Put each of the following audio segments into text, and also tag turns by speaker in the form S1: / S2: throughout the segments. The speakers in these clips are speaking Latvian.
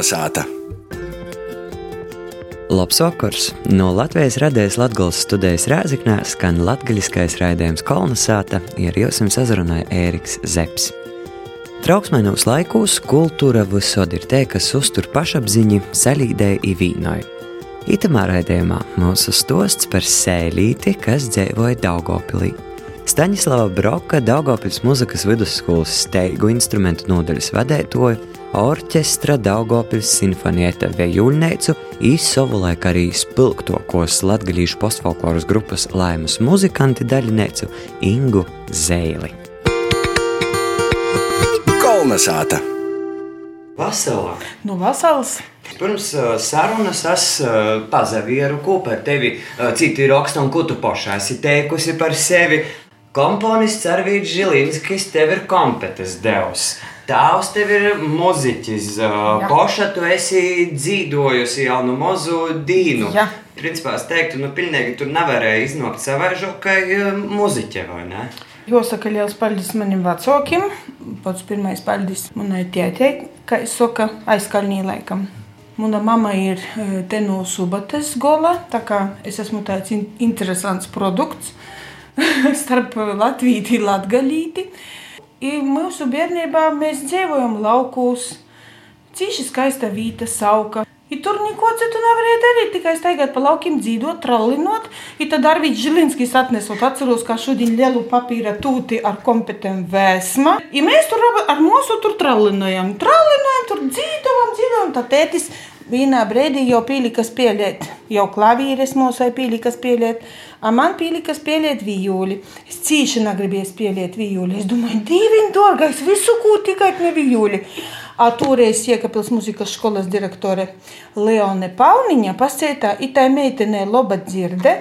S1: Kalnasāta!
S2: Labs vakars! No Latvijas radējas Latvijas studijas Rēziknē skan latgaļiskais raidījums Kolnesāta, ir jums sazrunāja Ēriks Zepsi. Trauksmainos laikos kultūra visod ir te, kas uztur pašapziņu, salīdēja īvīnoju. Itamā raidījumā mūsu stosts par sēlīti, kas dzīvoja Daugopilī. Staņislava Broka, Daugopils muzikas vidusskolas steigu instrumentu nodaļas vadētoju, orķestra Daugopils sinfonieta Vejūļneicu īs savulaik arī spilgtokos latgalīšu postfolkloras grupas laimas muzikanti daļineicu Ingu Zeili.
S1: Kolnesāta!
S2: Vasarā!
S3: Nu, vasals!
S2: Pirms uh, sarunas es uh, pazavieru, ko par tevi uh, citi raksta un ko tu pašā esi teikusi par sevi. Komponists Arvīds Žilinskis tev ir kompetences devs. Tēvs tev ir muziķis. Poša, tu esi dzīvojusi jau no mazu dīnu.
S3: Jā.
S2: Principā es teiktu, nu, pilnīgi tur nevarēja iznākt savaižokai muziķe, vai ne?
S3: Jāsaka, liels paldies maniem vecākiem. Pats pirmais paldies manai tētei, kā es saku, aizkalnī laikam. Mana mama ir te no Subates gola, tā kā es esmu tāds in interesants produkts starp Latviju un Latgalīti. I mūsu bērnībā mēs dzīvojam laukos, cīši skaista vieta, sauka. I tur neko citu nevarēja darīt, tikai staigāt pa laukiem, dzīvot, trallinot. I tad Arvīds Žilinskis atnesot, atceros, kā šodien lielu papīra tūti ar kompetentu vēsma. I mēs tur ar mūsu tur trallinojam, trallinojam, tur dzīvojam, dzīvojam, tā tētis vienā brīdī jau pīlika spēlēt, jau klavīres mūsai pīlika spēlēt, a man pīlika spēlēt vijoli. Es cīši negribēju spēlēt vijoli. Es domāju, dīviņ dārgais, visu ko tikai ne vijoli. A toreiz Iekapils muzikas skolas direktore Leone Pauniņa pasētā, itai meitenē loba dzirde,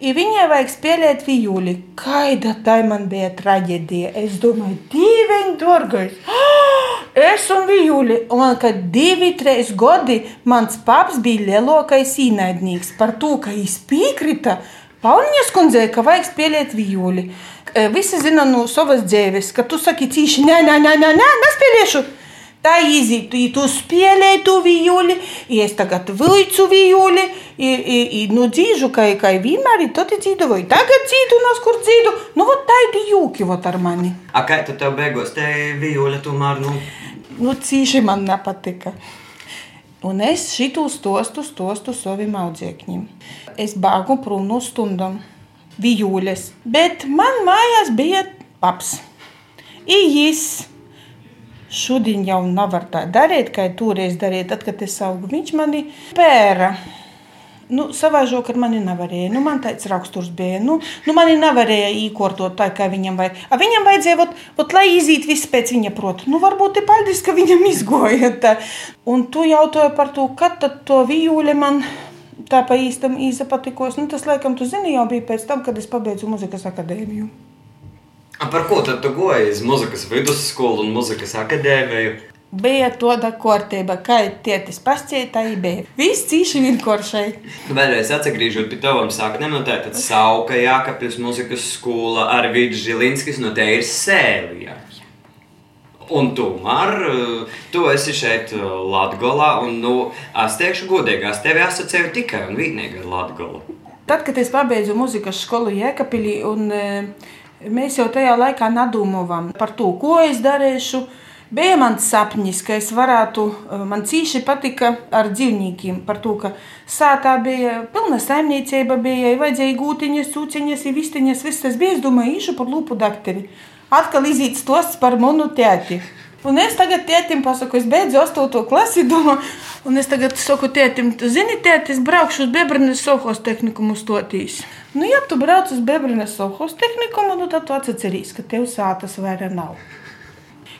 S3: I viņai vajag spēlēt vijoli. Kaida tā man bija traģēdija? Es domāju, dīvaini, dārgais! Es un vijoli, un kad divi, trīs gadi mans paps bija lielākais īnaidnieks par to, ka viņš piekrita Pauniņas kundzei, ka vajag spēlēt vijoli. Visi zina no savas dzīves, ka tu saki cīši, nē, nē, nē, nē, nē, nespēlēšu. Tā iziet, tu spēlēji to vijoli, es tagad vilcu vijoli, nu dzīžu, kā, kā vienmēr, tad dzīvoju. Tagad dzīvoju, no kur dzīvoju, nu, tā ir jūki, vot ar mani.
S2: A kā tu tev beigās te vijoli tomēr, nu?
S3: Nu, cīši man nepatika. Un es šitu stostu, stostu saviem audzēkņiem. Es bāgu prom no stundām, vijūles. Bet man mājās bija paps. Ījis šodien jau nevar tā darīt, kā toreiz darīja, tad, kad es augu. Viņš mani pēra. Nu, savā žokā man nevarēja. Nu, man tāds raksturs bija. Nu, nu man nevarēja īkortot tā, kā viņam vajag. A viņam vajadzēja, ot, ot, lai iziet viss pēc viņa prota. Nu, varbūt ir paldies, ka viņam izgoja. Tā. Un tu jautāji par to, kad tad to vijūli man tā pa īstam īsa patikos. Nu, tas, laikam, tu zini, jau bija pēc tam, kad es pabeidzu muzikas akadēmiju.
S2: A par ko tad tu goji uz muzikas vidusskolu un muzikas akadēmiju?
S3: Bija tāda kārtība, kā tētis pasciet, tā bija. Viss cīši vienkāršai.
S2: Vēlreiz atgriežot pie tavām saknēm, no tā tad Sauka Jākapils muzikas skola ar Vidžu Žilinskis, no te ir sēlija. Un tomēr tu esi šeit Latgolā, un, nu, es teikšu godīgi, es tevi asociēju tikai un vienīgi ar Latgolu.
S3: Tad, kad es pabeidzu muzikas skolu Jēkapilī, un mēs jau tajā laikā nedomājām par to, ko es darīšu, Bija mans sapnis, ka es varētu, man cīši patika ar dzīvniekiem, par to, ka sātā bija pilna saimniecība, bija vajadzēja gūtiņas, cūciņas, vistiņas, viss tas bija, es domāju, īšu par lūpu dakteri. Atkal iziet stosts par manu tēti. Un es tagad tētim pasaku, es beidzu 8. klasi, domāju, un es tagad saku tētim, zini, tēti, es braukšu uz Bebrinas Sohos tehnikumu stotīs. Nu, ja tu brauc uz Bebrinas Sohos tehnikumu, nu, tad tu atceries, ka tev sātas vairāk nav.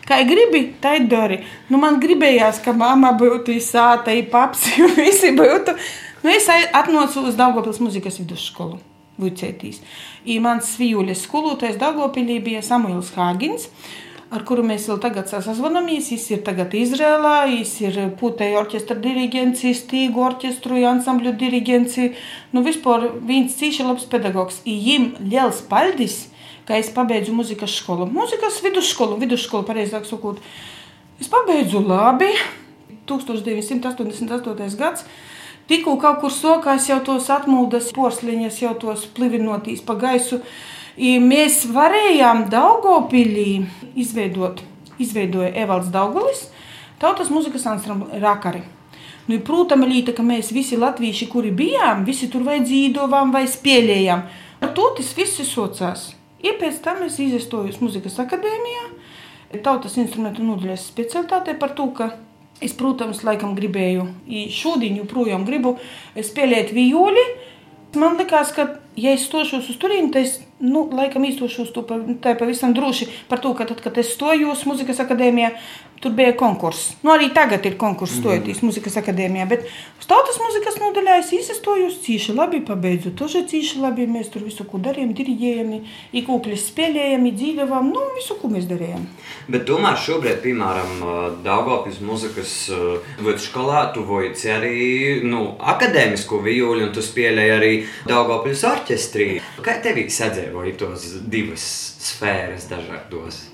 S3: Kā gribi, tā ir dari. Nu, man gribējās, ka mamma būtu īsāta, ir paps, jo visi būtu. Nu, es atnācu uz Daugopils muzikas vidusskolu. Vucētīs. I mans vijuļas skolotājs Daugopilī bija Samuils Hāgins, ar kuru mēs vēl tagad sazvanamies. Viņš ir tagad Izrēlā, viņš ir pūtēja orķestra diriģents, stīgu orķestru, ansambļu diriģents. Nu, vispār viens cīši labs pedagogs. Jim liels paldies! ka es pabeidzu muzikas skolu. Muzikas vidusskolu, vidusskolu, pareizāk sakot. Es pabeidzu labi. 1988. gads. Tikko kaut kur sokās jau tos atmūdas porsliņas, jau tos plivinotīs pa gaisu. Mēs varējām Daugopilī izveidot, izveidoja Evalds Daugulis, tautas muzikas ansambli Rakari. Nu, protams, līta, ka mēs visi latvieši, kuri bijām, visi tur vai dzīvojām, vai spēlējām. Ar to tas viss socās. Ja pēc tam es izstojos muzikas akadēmijā, tautas instrumentu nodaļas specialitātē par to, ka es, protams, laikam gribēju, šodien joprojām gribu spēlēt violi. Man liekas, ka, ja es stošos uz turieni, tad es nu, laikam izdošos to pa, pavisam droši par to, ka tad, kad es stojos muzikas akadēmijā, tur bija konkurss. Nu, arī tagad ir konkurss stojoties mm. muzikas akadēmijā, bet uz tautas muzikas nodaļā es izstojos cīši labi, pabeidzu toži cīši labi, mēs tur visu, ko darījām, diriģējām, īkūkļus spēlējām, dzīvojām, nu, visu, ko mēs darījām.
S2: Bet tomēr šobrīd, piemēram, Daugavpils muzikas vidusskolā tu vojici arī, nu, akadēmisko violi, un tu spēlēji arī Daugavpils orķestrī. Kā tevī sadzēja? piedzīvoju tos divas sfēras dažādos.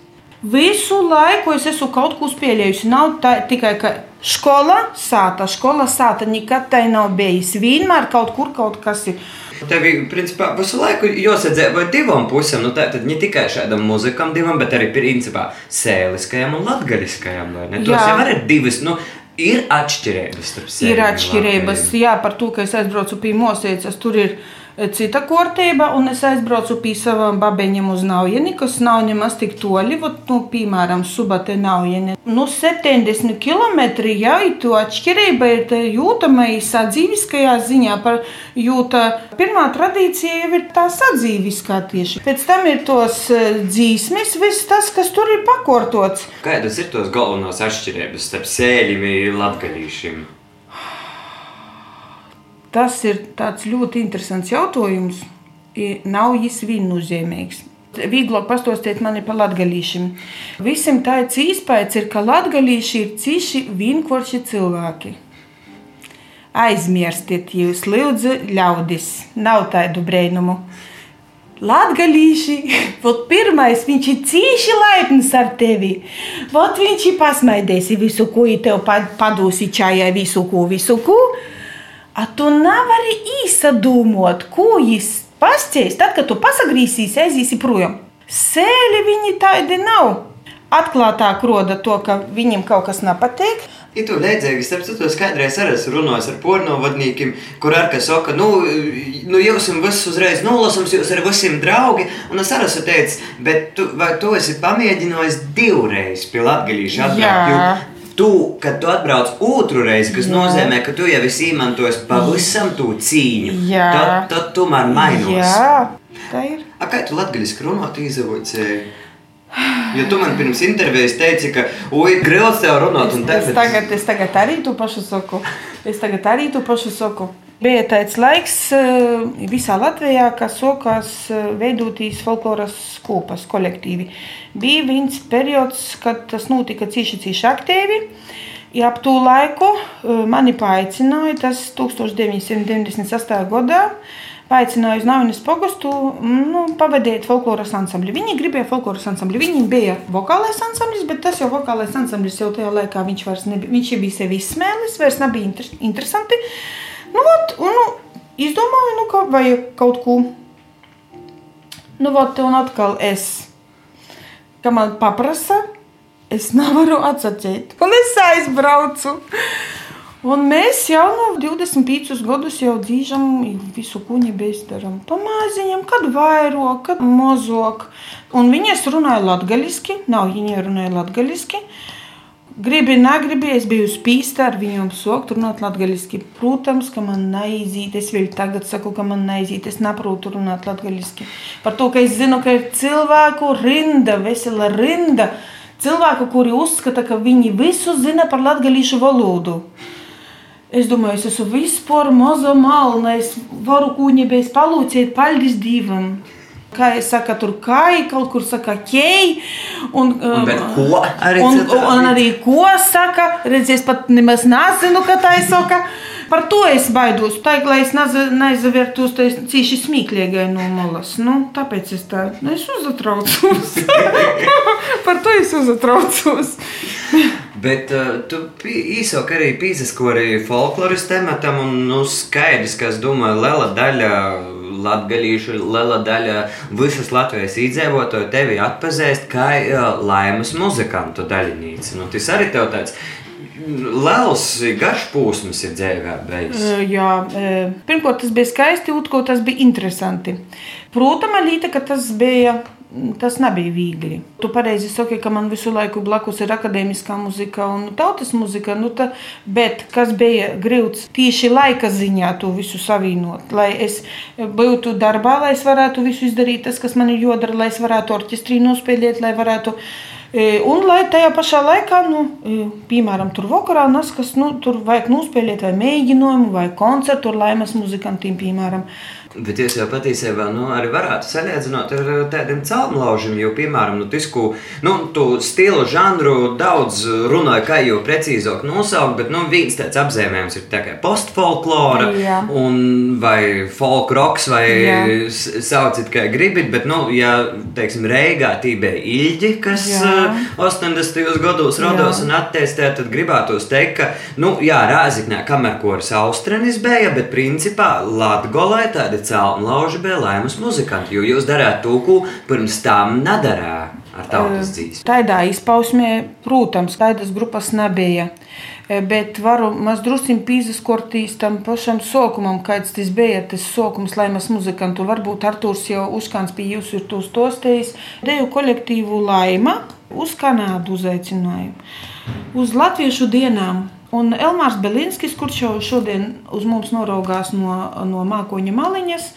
S3: Visu laiku es esmu kaut ko spēlējusi. Nav tā, tikai skola, sāta, skola, sāta. Nekad tā nav bijis. Vienmēr kaut kur kaut kas ir.
S2: Tev ir principā visu laiku jāsadzē vai divām pusēm. Nu, tā tad ne tikai šādam muzikam, divam, bet arī principā sēliskajam un latgaļiskajam. Tos jau ir divas. Nu, Ir atšķirības starp
S3: sevi. Ir atšķirības, jā, par to, ka es aizbraucu pie Mosēcas. Tur ir cita kārtība, un es aizbraucu pie savām babeņiem uz Naujieni, kas nav nemaz tik toļi, vat, nu, piemēram, Subate Naujieni. Nu, 70 km jau ir to atšķirība, ir jūtama sadzīviskajā ziņā, par, jo tā pirmā tradīcija jau ir tā sadzīviskā tieši. Pēc tam ir tos dzīsmes, viss tas, kas tur ir pakortots.
S2: Kādas ir tos galvenās atšķirības starp sēļiem un latgalīšiem?
S3: Tas ir ļoti interesants jautājums. Nav viņš viennozīmīgs. Vieglāk pastāstīt man par latgadījušiem. Visam tāds īspējas ir, ka latgadījuši ir cīši vienkārši cilvēki. Aizmirstiet, jūs lūdzu, ļaudis, nav tādu brēnumu. Latvijas pirmais, viņš ir cīši laipns ar tevi. Vot viņš ir pasmaidējis visu, ko tev padūsi čājā, visu, ko, visu, ko. A tu nevari īsadūmot, ko viņš pasties, tad, kad tu pasagrīsīsi, aizīsi projām. Sēļi viņi tādi nav. Atklātāk roda to, ka viņiem kaut kas nepatīk.
S2: Ja tu līdzīgi, starp citu, skaidrēs arī es runāju ar pornovadniekiem, kur ar kas saka, nu, nu jūs visus uzreiz nolasams, jūs ar visiem draugi, un es arī esmu teicis, bet tu, vai tu esi pamēģinājis divreiz pie atbraukt, tu, kad tu atbrauc otru reizi, kas Jā. nozīmē, ka tu jau esi izmantojis pavisam to cīņu, Jā. tad, tad tomēr mainos.
S3: Jā, tā ir.
S2: A, kā tu latgaļiski runāt izavocēji? Jo tu man pirms intervijas teici, ka oi, grūti tev runāt, un
S3: tagad... Es tagad, es tagad arī to pašu saku. Es tagad arī to pašu saku. Bija tāds laiks eh, visā Latvijā, kas sākās eh, veidotīs folkloras kopas kolektīvi. Bija viens periods, kad tas notika cīši, cīši aktīvi. Ja ap to laiku eh, mani paaicināja, tas 1998. gadā, paaicināja uz Nāvinas pogastu nu, pavadīt folkloras ansambli. Viņi gribēja folkloras ansambli. Viņiem bija vokālais ansamblis, bet tas jau vokālais ansamblis jau tajā laikā viņš vairs nebija, viņš bija sevi izsmēlis, vairs nebija inter interesanti. Nu, vat, un, nu, izdomāju, nu, ka vajag kaut ko. Nu, vat, un atkal es, ka man paprasa, es nevaru atsakīt. Un es aizbraucu. Un mēs jau no 25 gadus jau dzīvojam, visu kuņi bezdarām. Pamāziņam, kad vairāk, kad mazāk. Un viņas runāja latgaļiski, nav viņa runāja latgaļiski. Gribi, negribi, es biju spīsta ar viņiem sokt, runāt latgaļiski. Protams, ka man neizīt, es vēl tagad saku, ka man neizīt, es neprotu runāt latgaļiski. Par to, ka es zinu, ka ir cilvēku rinda, vesela rinda, cilvēku, kuri uzskata, ka viņi visu zina par latgaļīšu valodu. Es domāju, es esmu vispār maza malna, es varu kūņi, palūciet, paldies Dievam kā es saku, tur kāja, kaut kur saka, ķēj.
S2: Un, un, um, ko arī
S3: un, un, un arī ko saka, redzies, pat nemaz nezinu, ka tā ir saka. Par to es baidos. Tā ir, lai es neizvērtos cīši smieklīgai no malas. Nu, tāpēc es tā nu, es uzatraucos. Par to es uzatraucos.
S2: Bet uh, tu īsāk arī pīzaskori folkloras tematam, un nu, skaidrs, ka es domāju, liela daļa latgaļīšu, liela daļa visas Latvijas iedzīvotāju tevi atpazīst kā uh, laimes muzikantu daļinīci. Nu, tas arī tev tāds liels, garš posms ir dzīvē.
S3: Jā, pirmkārt, tas bija skaisti, otrkārt, tas bija interesanti. Protams, Līta, ka tas bija Tas nebija viegli. Tu pareizi saki, ka man visu laiku blakus ir akadēmiskā muzika un tautas muzika. Nu ta, bet kas bija grūts tieši laika ziņā to visu savienot. Lai es būtu darbā, lai es varētu visu izdarīt, tas, kas man ir jodara, lai es varētu orķestrī nospēlēt, lai varētu. E, un lai tajā pašā laikā, nu, e, piemēram, tur vakarā nas, kas, nu, tur vajag nospēlēt vai mēģinājumu vai koncertu ar laimes muzikantiem, piemēram.
S2: Bet jūs jau patiesībā nu, arī varētu salīdzināt ar tādiem celmlaužiem, jo, piemēram, nu, tisku, nu, tu stilu žanru daudz runāja, kā jau precīzāk nosaukt, bet, nu, viens tāds apzīmējums ir tā postfolklora, vai folk rocks, vai Jā. sauciet kā gribit, bet, nu, ja, teiksim, Reigā tī bija Ilģi, kas jā. 80. gados rados jā. un attēstē, tad gribētos teikt, ka, nu, jā, Rāziknē kamerkoris Austranis bija, bet principā Latgolē tādi celmlauži bija laimas muzikanti, jo jūs darāt to, ko pirms tam nedarāt ar tautas dzīsmu.
S3: Tādā izpausmē, protams, tādas grupas nebija. Bet varu mazdrusku pīzaskortīs tam pašam sokumam, kāds tas bija. Tas sokums laimas muzikantu. Varbūt Artūrs jau uzkāns pie jūs ir tos tostējis. Deju kolektīvu laima uz Kanādu uzaicinājumu. Uz Latviešu dienām Un Elmārs Belinskis, kurš jau šodien uz mums noraugās no, no mākoņa maliņas,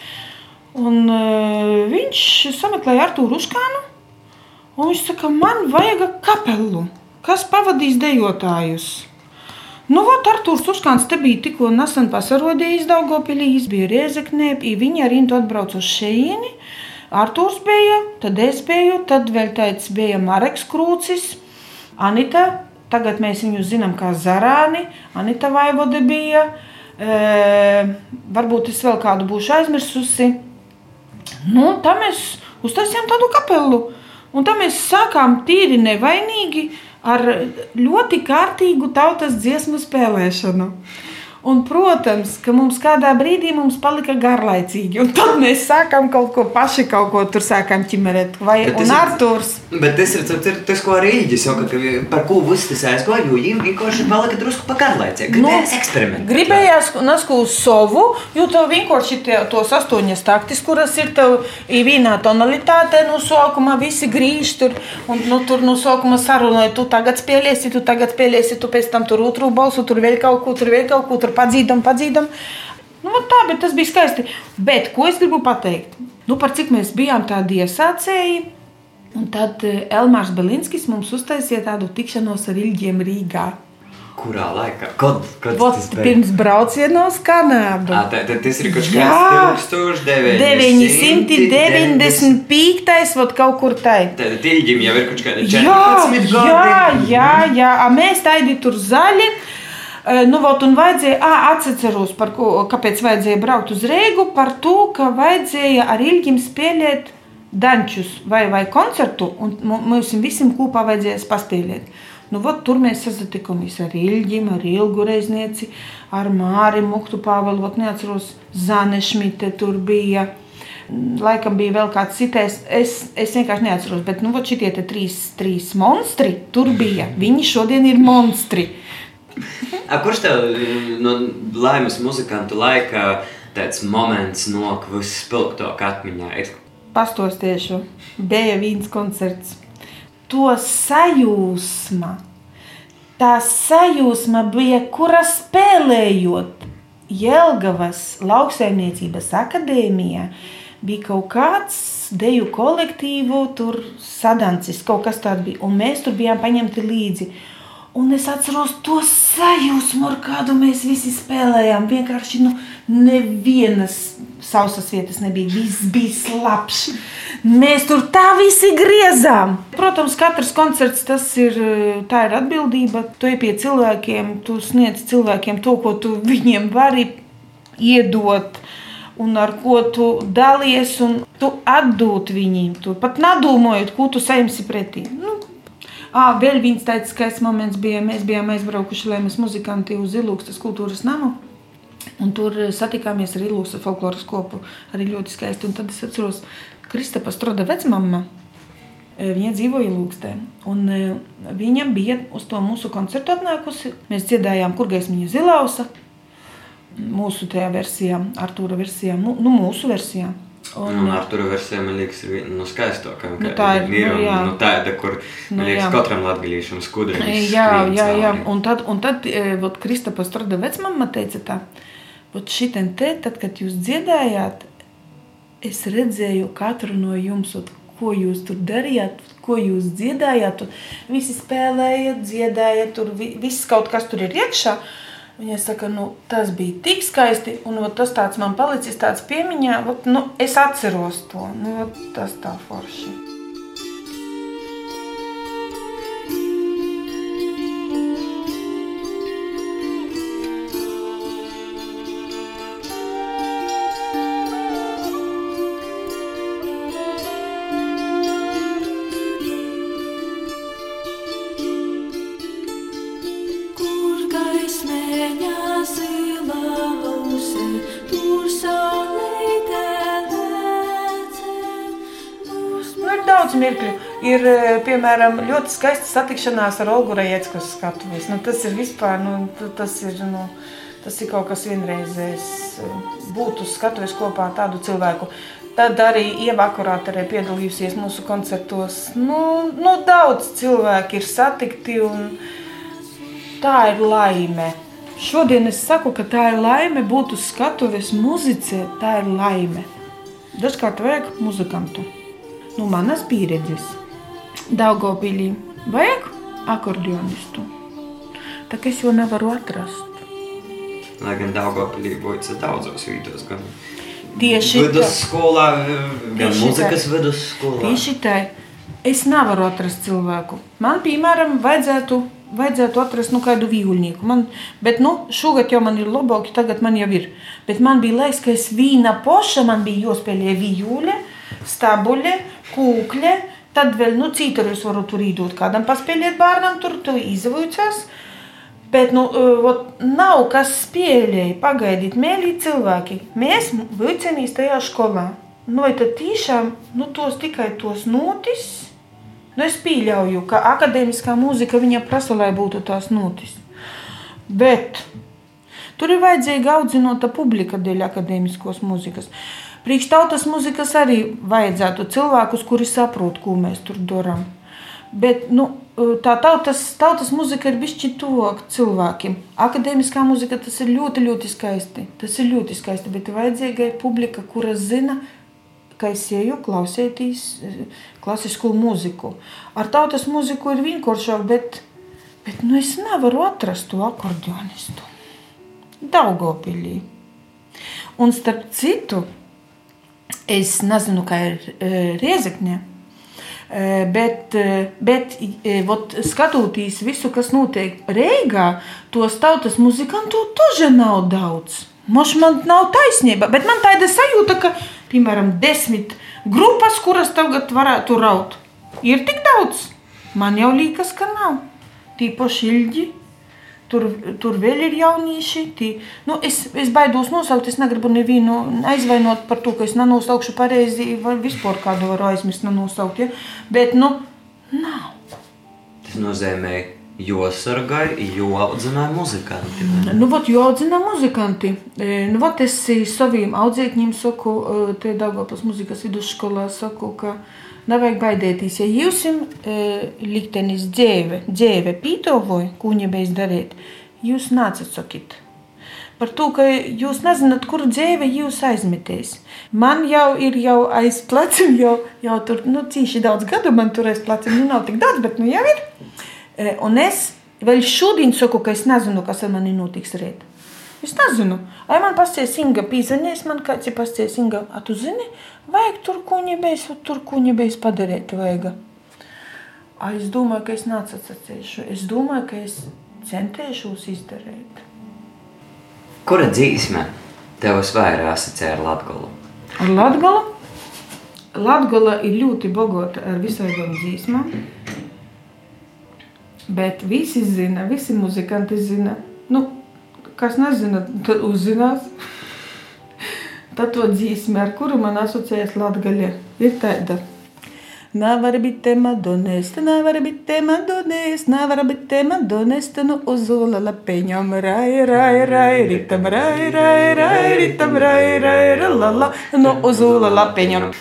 S3: un, uh, viņš sameklēja Artūru Uškānu. Viņš saka, man vajag kapelu, kas pavadīs dejotājus. Nu, vat, Artūrs Uškāns te bija tikko nesen pasarodījis Daugopilī, bija Riezeknē, viņi arī atbrauc uz šejieni. Artūrs bija, tad es biju, tad vēl tāds bija Mareks Krūcis, Anita Tagad mēs viņus zinām kā Zarāni, Anita Vaivode bija. E, varbūt es vēl kādu būšu aizmirsusi. Nu, tā mēs uztaisījām tādu kapelu. Un tā mēs sākām tīri nevainīgi ar ļoti kārtīgu tautas dziesmu spēlēšanu. Un, protams, ka mums kādā brīdī mums palika garlaicīgi. Un tad mēs sākām kaut ko paši, kaut ko tur sākām ķimerēt. Vai un Artūrs.
S2: Bet tas ir tas, ko arī Rīģis saka, ka par ko viss tas aizgoja, jo viņiem vienkārši palika drusku pa garlaicīgi. Nu, eksperimentēt.
S3: Gribējās nasku uz savu, jo tev vienkārši tie, tos astoņas taktis, kuras ir tev vienā tonalitātē no sākuma, visi grīž tur. Un nu, tur no sākuma sarunāja, tu tagad spēlēsi, tu tagad spēlēsi, tu pēc tam tur otru balsu, tur vēl kaut ko, tur vēl kaut ko. Tur padzīdam, padzīdam. Nu, tā, bet tas bija skaisti. Bet ko es gribu pateikt? Nu, par cik mēs bijām tādi iesācēji. Un tad eh, Elmārs Belinskis mums uztaisīja tādu tikšanos ar Ilģiem Rīgā.
S2: Kurā laikā? Kad, kad
S3: Vot, tas bija? Pirms brauciena uz Kanādu.
S2: À, tā, tā, tas ir kaut kāds
S3: 1995. Vot kaut kur tai.
S2: Tad Ilģim jau ir kaut kāda 14
S3: gadi. Jā, jā, jā. A, mēs taidi tur zaļi. Nu, vot, un vajadzēja, à, atceros, par ko, kāpēc vajadzēja braukt uz Rīgu, par to, ka vajadzēja ar Ilģim spēlēt dančus vai, vai koncertu, un mums visiem kopā vajadzēja paspēlēt. Nu, vot, tur mēs satikāmies ar Ilģim, ar Ilgu Reiznieci, ar Māri Muktu Pāvelu, neatceros, Zane Šmite tur bija. Laikam bija vēl kāds citais, es, es vienkārši neatceros, bet nu, šitie trīs, trīs monstri tur bija. Viņi šodien ir monstri.
S2: A, kurš tev no laimes muzikantu laika tāds moments nokļuvis spilgtāk atmiņā?
S3: Pastostiešu, bija viens koncerts. To sajūsma, tā sajūsma bija, kura spēlējot Jelgavas lauksaimniecības akadēmijā, bija kaut kāds deju kolektīvu, tur sadancis, kaut kas tāds bija, un mēs tur bijām paņemti līdzi. Un es atceros to sajūsmu, ar kādu mēs visi spēlējām. Vienkārši nu, nevienas sausas vietas nebija. Viss bija slapjš. Mēs tur tā visi griezām. Protams, katrs koncerts tas ir, ir atbildība. Tu ej pie cilvēkiem, tu sniedz cilvēkiem to, ko tu viņiem vari iedot. Un ar ko tu dalies, un tu atdod viņiem. Tu pat nedomājot, ko tu saimsi pretī. Nu, À, vēl viens tāds skaists moments bija, mēs bijām aizbraukuši, lai mēs muzikanti uz Ilūkstas kultūras namu. Un tur satikāmies ar Ilūkstas folkloras kopu, arī ļoti skaisti. Un tad es atceros, Kristapa Stroda vecmamma, viņa dzīvoja Ilūkstē. Un viņa bija uz to mūsu koncertu atnākusi. Mēs dziedājām Kurgaismiņa Zilausa, mūsu tajā versijā, Artūra versijā, nu, mūsu versijā.
S2: Un, nu, ar turu versiju man liekas, ir nu, skaistāka.
S3: Nu, tā ir
S2: nu, jā. nu, tāda, kur nu, liekas, jā. katram latgadījušam skudri.
S3: Jā, jā, jā. Un tad, un tad vot, Kristapa Strada vecmama teica tā, vot šitien te, tad, kad jūs dziedājāt, es redzēju katru no jums, vot, ko jūs tur darījāt, ko jūs dziedājāt. Visi spēlējat, dziedājat, tur viss kaut kas tur ir iekšā. Uh, Viņa saka, nu, tas bija tik skaisti, un ot, tas tāds man palicis tāds piemiņā, ot, nu, es atceros to. Nu, ot, tas tā forši. Ir piemēram ļoti skaista satikšanās ar Olgu Rajeckas skatuves. Nu, tas ir vispār, nu, tas ir, nu, tas ir kaut kas vienreizējs būt uz skatuves kopā ar tādu cilvēku. Tad arī Ieva akurāt arī piedalījusies mūsu koncertos. Nu, nu, daudz cilvēki ir satikti un tā ir laime. Šodien es saku, ka tā ir laime būt uz skatuves muzicē, tā ir laime. Dažkārt vajag muzikantu. Nu, manas pieredzes. Daugopilī vajag akordionistu. Tā es jau nevaru atrast.
S2: Lai gan Daugopilī būtu daudzos vītos, gan
S3: tieši
S2: vidusskolā, gan muzikas vidusskolā.
S3: Tieši tā. Es nevaru atrast cilvēku. Man, piemēram, vajadzētu, vajadzētu atrast nu, kādu vīļnieku. Man, bet nu, šogad jau man ir labāk, tagad man jau ir. Bet man bija laiks, ka es vīna poša, man bija jāspēlē vīļuļe, stabuļe, kūkļe, Tad vēl nu, citur es varu tur īdot kādam paspēlēt bērnam, tur tu izvuicās. Bet nu, ot, nav kas spēlēja, pagaidīt, mēlī cilvēki. Mēs vilcienīs tajā skolā. Nu, vai tad tiešām nu, tos tikai tos notis? Nu, es pieļauju, ka akadēmiskā mūzika viņa prasa, lai būtu tās notis. Bet tur ir vajadzīga audzinota publika dēļ akadēmiskos mūzikas. Priekš tautas muzikas arī vajadzētu cilvēkus, kuri saprot, ko mēs tur darām. Bet nu, tā tautas, tautas muzika ir bijusi tuvāk cilvēkiem. Akademiskā muzika tas ir ļoti, ļoti skaisti. Tas ir ļoti skaisti, bet ir vajadzīga publika, kuras zina, ka es eju klausīties klasisku mūziku. Ar tautas mūziku ir vienkāršāk, bet, bet nu, es nevaru atrast to akordionistu. Daugopilī. Un starp citu, Es nezinu, kā ir e, Riezekņa. E, bet, e, bet vot, skatoties visu, kas notiek Reigā, tos tautas muzikantu tože nav daudz. Moš man nav taisnība, bet man tāda sajūta, ka, piemēram, desmit grupas, kuras tagad varētu raut, ir tik daudz. Man jau liekas, ka nav. Tīpaši ilgi Tur, tur vēl ir jaunieši. Tī, nu, es, es baidos nosaukt, es negribu nevienu aizvainot par to, ka es nenosaukšu pareizi, vai vispār kādu varu aizmirst, nenosaukt. Ja? Bet, nu, nav.
S2: Tas nozīmē, jo audzināja muzikanti.
S3: Nu, vot, jo audzināja muzikanti. E, nu, vot, es saviem audzēkņiem saku, e, te Daugavpils muzikas vidusskolā saku, ka Nevajag baidīties, ja jums ir e, liktenis dzīve, dzīve pītovoja, ko viņa beidz darīt, jūs nācat sakīt. Par to, ka jūs nezināt, kur dzīve jūs aizmetīs. Man jau ir jau aiz pleciem, jau, jau tur nu, cīši daudz gadu man tur aiz pleciem. Nu, nav tik daudz, bet nu jau ir. Un es vēl šodien saku, ka es nezinu, kas ar mani notiks rīt. Es nezinu. Ai man pasties Inga pīzaņēs, man kāds ir pasties Inga, a tu zini, vajag tur kuņibējs, tur kuņibējs padarīt vajag. Ai, es domāju, ka es nācu atsacēšu. Es domāju, ka es centēšos izdarīt.
S2: Kura dzīsme tev vairāk asociē ar Latgolu?
S3: Ar Latgolu? Latgola ir ļoti bagota ar visādām dzīsmām. Bet visi zina, visi muzikanti zina. Nu, kas nezina, tad uzzinās. Tad to dzīsmi, ar kuru man asociējas Latgaļa, ir tāda. Nevar būt madonēsta, nevar būt madonēsta, nevar būt madonēsta, nu uzula lapeņam, rai, rai, rai, ritam, rai, rai, rai, ritam, rai, rai, la, la, nu uzula lapeņam.